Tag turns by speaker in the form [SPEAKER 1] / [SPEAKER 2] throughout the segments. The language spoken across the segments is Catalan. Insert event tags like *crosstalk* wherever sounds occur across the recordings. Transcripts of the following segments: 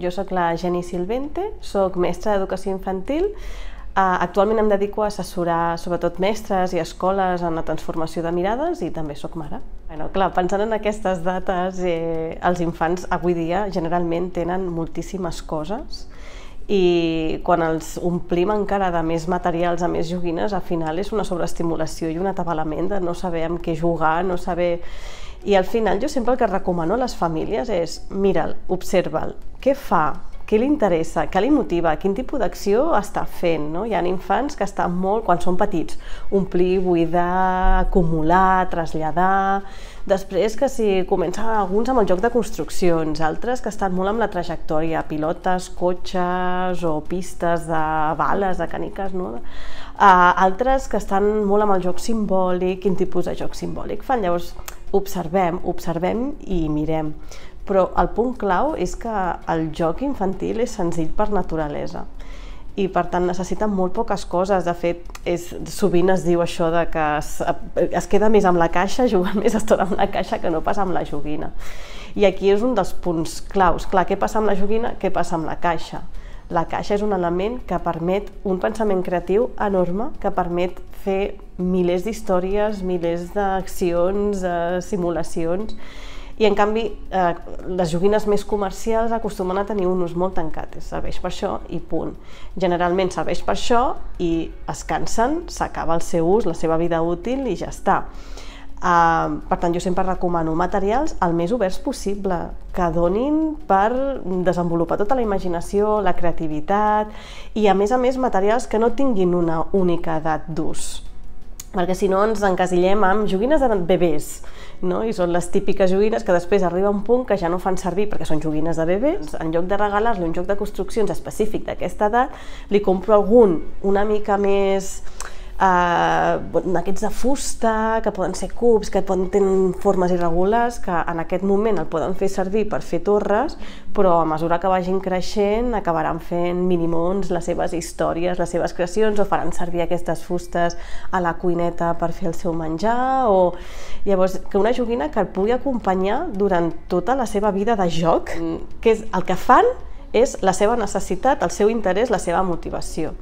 [SPEAKER 1] Jo sóc la Jenny Silvente, sóc mestra d'educació infantil, Uh, actualment em dedico a assessorar sobretot mestres i escoles en la transformació de mirades i també sóc mare. Bueno, clar, pensant en aquestes dates, eh, els infants avui dia generalment tenen moltíssimes coses i quan els omplim encara de més materials, a més joguines, al final és una sobreestimulació i un atabalament de no saber amb què jugar, no saber... I al final jo sempre el que recomano a les famílies és mira'l, observa'l, què fa, què li interessa, què li motiva, quin tipus d'acció està fent. No? Hi ha infants que estan molt, quan són petits, omplir, buidar, acumular, traslladar... Després que si comencen alguns amb el joc de construccions, altres que estan molt amb la trajectòria, pilotes, cotxes o pistes de bales, de caniques, no? Uh, altres que estan molt amb el joc simbòlic, quin tipus de joc simbòlic fan. Llavors, observem, observem i mirem però el punt clau és que el joc infantil és senzill per naturalesa i per tant necessita molt poques coses. De fet, és, sovint es diu això de que es, es queda més amb la caixa, *laughs* jugant més estona amb la caixa que no passa amb la joguina. I aquí és un dels punts claus. Clar, què passa amb la joguina? Què passa amb la caixa? La caixa és un element que permet un pensament creatiu enorme, que permet fer milers d'històries, milers d'accions, eh, simulacions, i en canvi eh, les joguines més comercials acostumen a tenir un ús molt tancat, serveix per això i punt. Generalment serveix per això i es cansen, s'acaba el seu ús, la seva vida útil i ja està. Uh, per tant, jo sempre recomano materials el més oberts possible, que donin per desenvolupar tota la imaginació, la creativitat i, a més a més, materials que no tinguin una única edat d'ús perquè si no ens encasillem amb joguines de bebès, no? i són les típiques joguines que després arriba un punt que ja no fan servir perquè són joguines de bebès. En lloc de regalar-li un joc de construccions específic d'aquesta edat, li compro algun una mica més eh, aquests de fusta, que poden ser cubs, que poden tenir formes irregulars, que en aquest moment el poden fer servir per fer torres, però a mesura que vagin creixent acabaran fent minimons, les seves històries, les seves creacions, o faran servir aquestes fustes a la cuineta per fer el seu menjar, o llavors que una joguina que el pugui acompanyar durant tota la seva vida de joc, que és el que fan és la seva necessitat, el seu interès, la seva motivació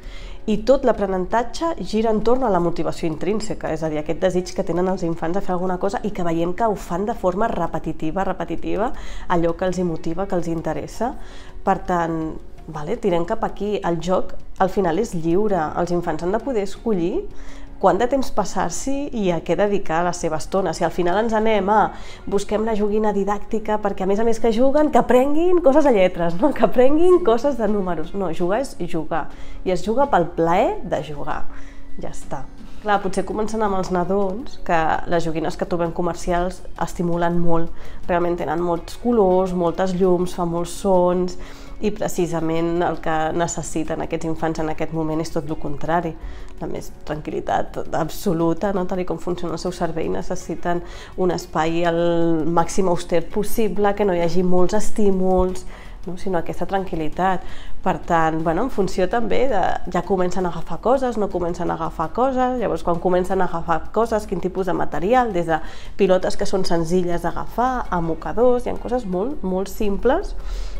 [SPEAKER 1] i tot l'aprenentatge gira entorn a la motivació intrínseca, és a dir, aquest desig que tenen els infants a fer alguna cosa i que veiem que ho fan de forma repetitiva, repetitiva, allò que els motiva, que els interessa. Per tant, vale, tirem cap aquí. El joc al final és lliure, els infants han de poder escollir quant de temps passar-s'hi i a què dedicar la seva estona. Si al final ens anem a busquem la joguina didàctica perquè a més a més que juguen, que aprenguin coses de lletres, no? que aprenguin coses de números. No, jugar és jugar i es juga pel plaer de jugar. Ja està. Clar, potser començant amb els nadons, que les joguines que trobem comercials estimulen molt. Realment tenen molts colors, moltes llums, fa molts sons, i precisament el que necessiten aquests infants en aquest moment és tot el contrari, la més tranquil·litat absoluta, no? tal com funciona el seu cervell, necessiten un espai el màxim auster possible, que no hi hagi molts estímuls, no? sinó aquesta tranquil·litat. Per tant, bueno, en funció també de ja comencen a agafar coses, no comencen a agafar coses, llavors quan comencen a agafar coses, quin tipus de material, des de pilotes que són senzilles d'agafar, a mocadors, hi ha coses molt, molt simples,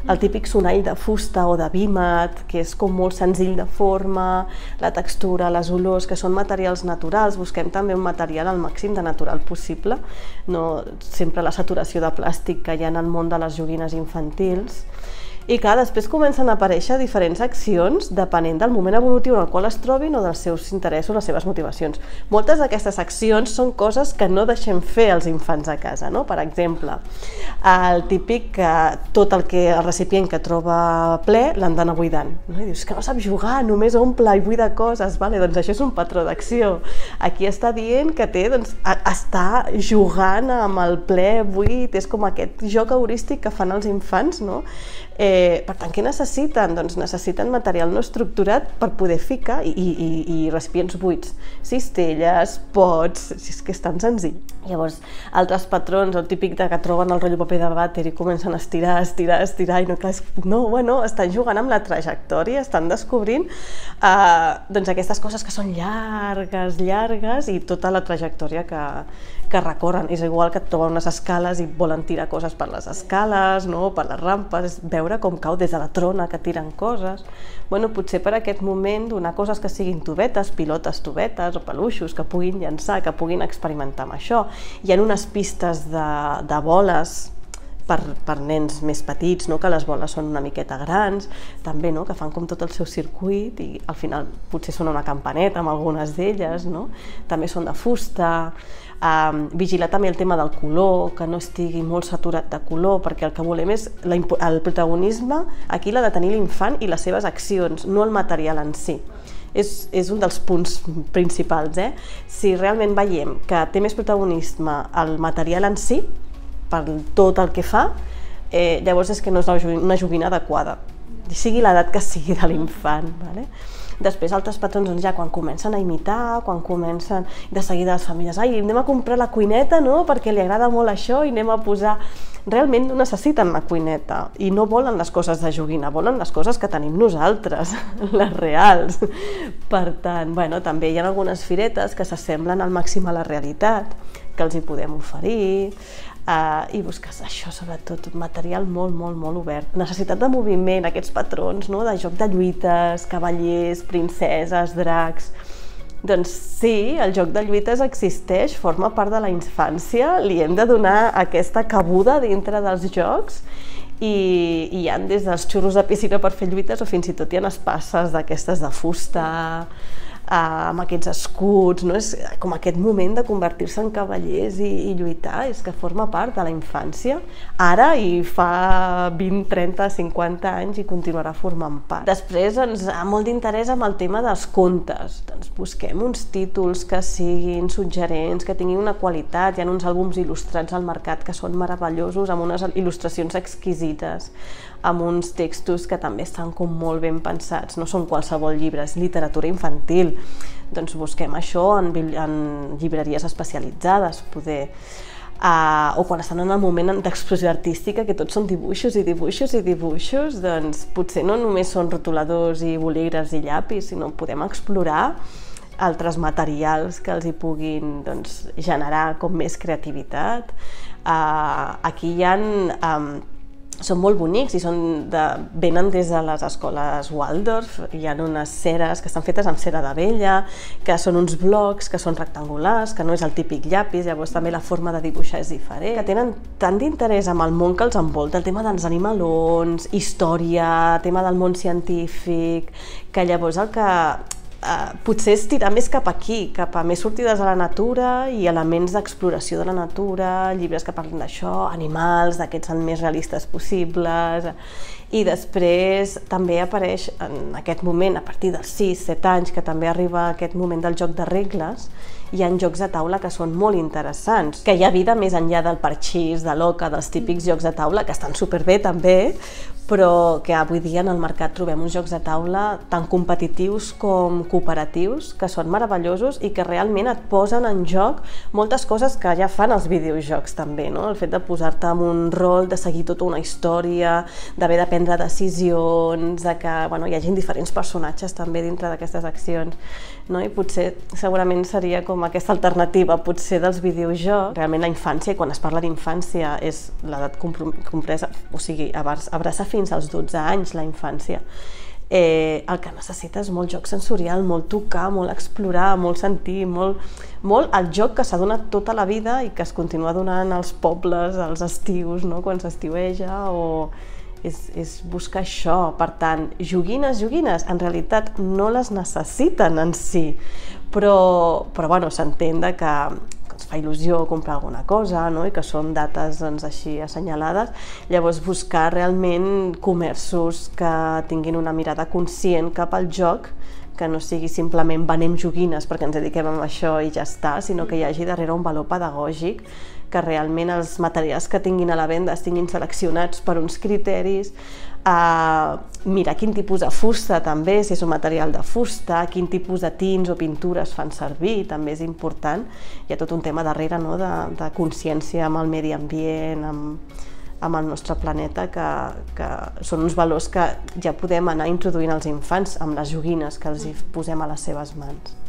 [SPEAKER 1] el típic sonall de fusta o de vímet, que és com molt senzill de forma, la textura, les olors, que són materials naturals, busquem també un material al màxim de natural possible, no sempre la saturació de plàstic que hi ha en el món de les joguines infantils, i clar, després comencen a aparèixer diferents accions depenent del moment evolutiu en el qual es trobin o dels seus interessos, les seves motivacions. Moltes d'aquestes accions són coses que no deixem fer els infants a casa. No? Per exemple, el típic que tot el que el recipient que troba ple l'han d'anar buidant. No? I dius que no sap jugar, només omple i buida coses. Vale? Doncs això és un patró d'acció. Aquí està dient que té, doncs, està jugant amb el ple buit, és com aquest joc heurístic que fan els infants, no? Eh, per tant, què necessiten? Doncs necessiten material no estructurat per poder ficar i, i, i recipients buits, cistelles, pots, si és que és tan senzill. Llavors, altres patrons, el típic de que troben el rotllo paper de vàter i comencen a estirar, estirar, estirar, i no, clar, no, bueno, estan jugant amb la trajectòria, estan descobrint eh, doncs aquestes coses que són llargues, llargues, i tota la trajectòria que, que recorren. És igual que et troben unes escales i volen tirar coses per les escales, no? per les rampes, veure com cau des de la trona que tiren coses. Bueno, potser per aquest moment donar coses que siguin tubetes, pilotes tubetes o peluixos que puguin llançar, que puguin experimentar amb això hi ha unes pistes de, de boles per, per nens més petits, no? que les boles són una miqueta grans, també no? que fan com tot el seu circuit i al final potser són una campaneta amb algunes d'elles, no? també són de fusta, um, vigilar també el tema del color, que no estigui molt saturat de color, perquè el que volem és la, el protagonisme, aquí l'ha de tenir l'infant i les seves accions, no el material en si és, és un dels punts principals. Eh? Si realment veiem que té més protagonisme el material en si, per tot el que fa, eh, llavors és que no és una joguina adequada, sigui l'edat que sigui de l'infant. Vale? Després altres patrons doncs, ja quan comencen a imitar, quan comencen de seguida les famílies, ai, anem a comprar la cuineta no? perquè li agrada molt això i anem a posar realment no necessiten la cuineta i no volen les coses de joguina, volen les coses que tenim nosaltres, *laughs* les reals. Per tant, bueno, també hi ha algunes firetes que s'assemblen al màxim a la realitat, que els hi podem oferir, Uh, i busques això, sobretot, material molt, molt, molt obert. Necessitat de moviment, aquests patrons, no?, de joc de lluites, cavallers, princeses, dracs... Doncs sí, el joc de lluites existeix, forma part de la infància, li hem de donar aquesta cabuda dintre dels jocs i, i hi ha des dels xurros de piscina per fer lluites o fins i tot hi ha espasses d'aquestes de fusta, amb aquests escuts, no? és com aquest moment de convertir-se en cavallers i, i lluitar, és que forma part de la infància, ara i fa 20, 30, 50 anys i continuarà formant part. Després ens ha molt d'interès amb el tema dels contes, doncs busquem uns títols que siguin suggerents, que tinguin una qualitat, hi ha uns àlbums il·lustrats al mercat que són meravellosos, amb unes il·lustracions exquisites, amb uns textos que també estan com molt ben pensats, no són qualsevol llibre, és literatura infantil. Doncs busquem això en, en llibreries especialitzades, poder... Uh, o quan estan en el moment d'expressió artística, que tots són dibuixos i dibuixos i dibuixos, doncs potser no només són rotuladors i bolígrafs i llapis, sinó podem explorar altres materials que els hi puguin doncs, generar com més creativitat. Uh, aquí hi ha um, són molt bonics i són de, venen des de les escoles Waldorf, hi ha unes ceres que estan fetes amb cera d'abella, que són uns blocs que són rectangulars, que no és el típic llapis, llavors també la forma de dibuixar és diferent, que tenen tant d'interès amb el món que els envolta, el tema dels animalons, història, tema del món científic, que llavors el que Uh, potser és tirar més cap aquí, cap a més sortides a la natura i elements d'exploració de la natura, llibres que parlen d'això, animals, d'aquests són més realistes possibles, i després també apareix en aquest moment, a partir dels 6-7 anys, que també arriba aquest moment del joc de regles, hi ha jocs de taula que són molt interessants, que hi ha vida més enllà del parxís, de l'oca, dels típics jocs de taula, que estan superbé també, però que avui dia en el mercat trobem uns jocs de taula tan competitius com cooperatius, que són meravellosos i que realment et posen en joc moltes coses que ja fan els videojocs també, no? El fet de posar-te en un rol, de seguir tota una història, d'haver de prendre decisions, de que bueno, hi hagi diferents personatges també dintre d'aquestes accions, no? I potser segurament seria com aquesta alternativa potser dels videojocs. Realment la infància, quan es parla d'infància és l'edat compresa, o sigui, abraça fins als 12 anys, la infància. Eh, el que necessita és molt joc sensorial, molt tocar, molt explorar, molt sentir, molt, molt el joc que s'ha donat tota la vida i que es continua donant als pobles, als estius, no? quan s'estiueja, o és, és buscar això. Per tant, joguines, joguines, en realitat no les necessiten en si, però, però bueno, s'entén que ens fa il·lusió comprar alguna cosa no? i que són dates doncs, així assenyalades, llavors buscar realment comerços que tinguin una mirada conscient cap al joc que no sigui simplement venem joguines perquè ens dediquem a això i ja està, sinó que hi hagi darrere un valor pedagògic que realment els materials que tinguin a la venda estiguin seleccionats per uns criteris, a mirar quin tipus de fusta també, si és un material de fusta, quin tipus de tints o pintures fan servir, també és important. Hi ha tot un tema darrere no? de, de consciència amb el medi ambient, amb, amb el nostre planeta, que, que són uns valors que ja podem anar introduint als infants amb les joguines que els hi posem a les seves mans.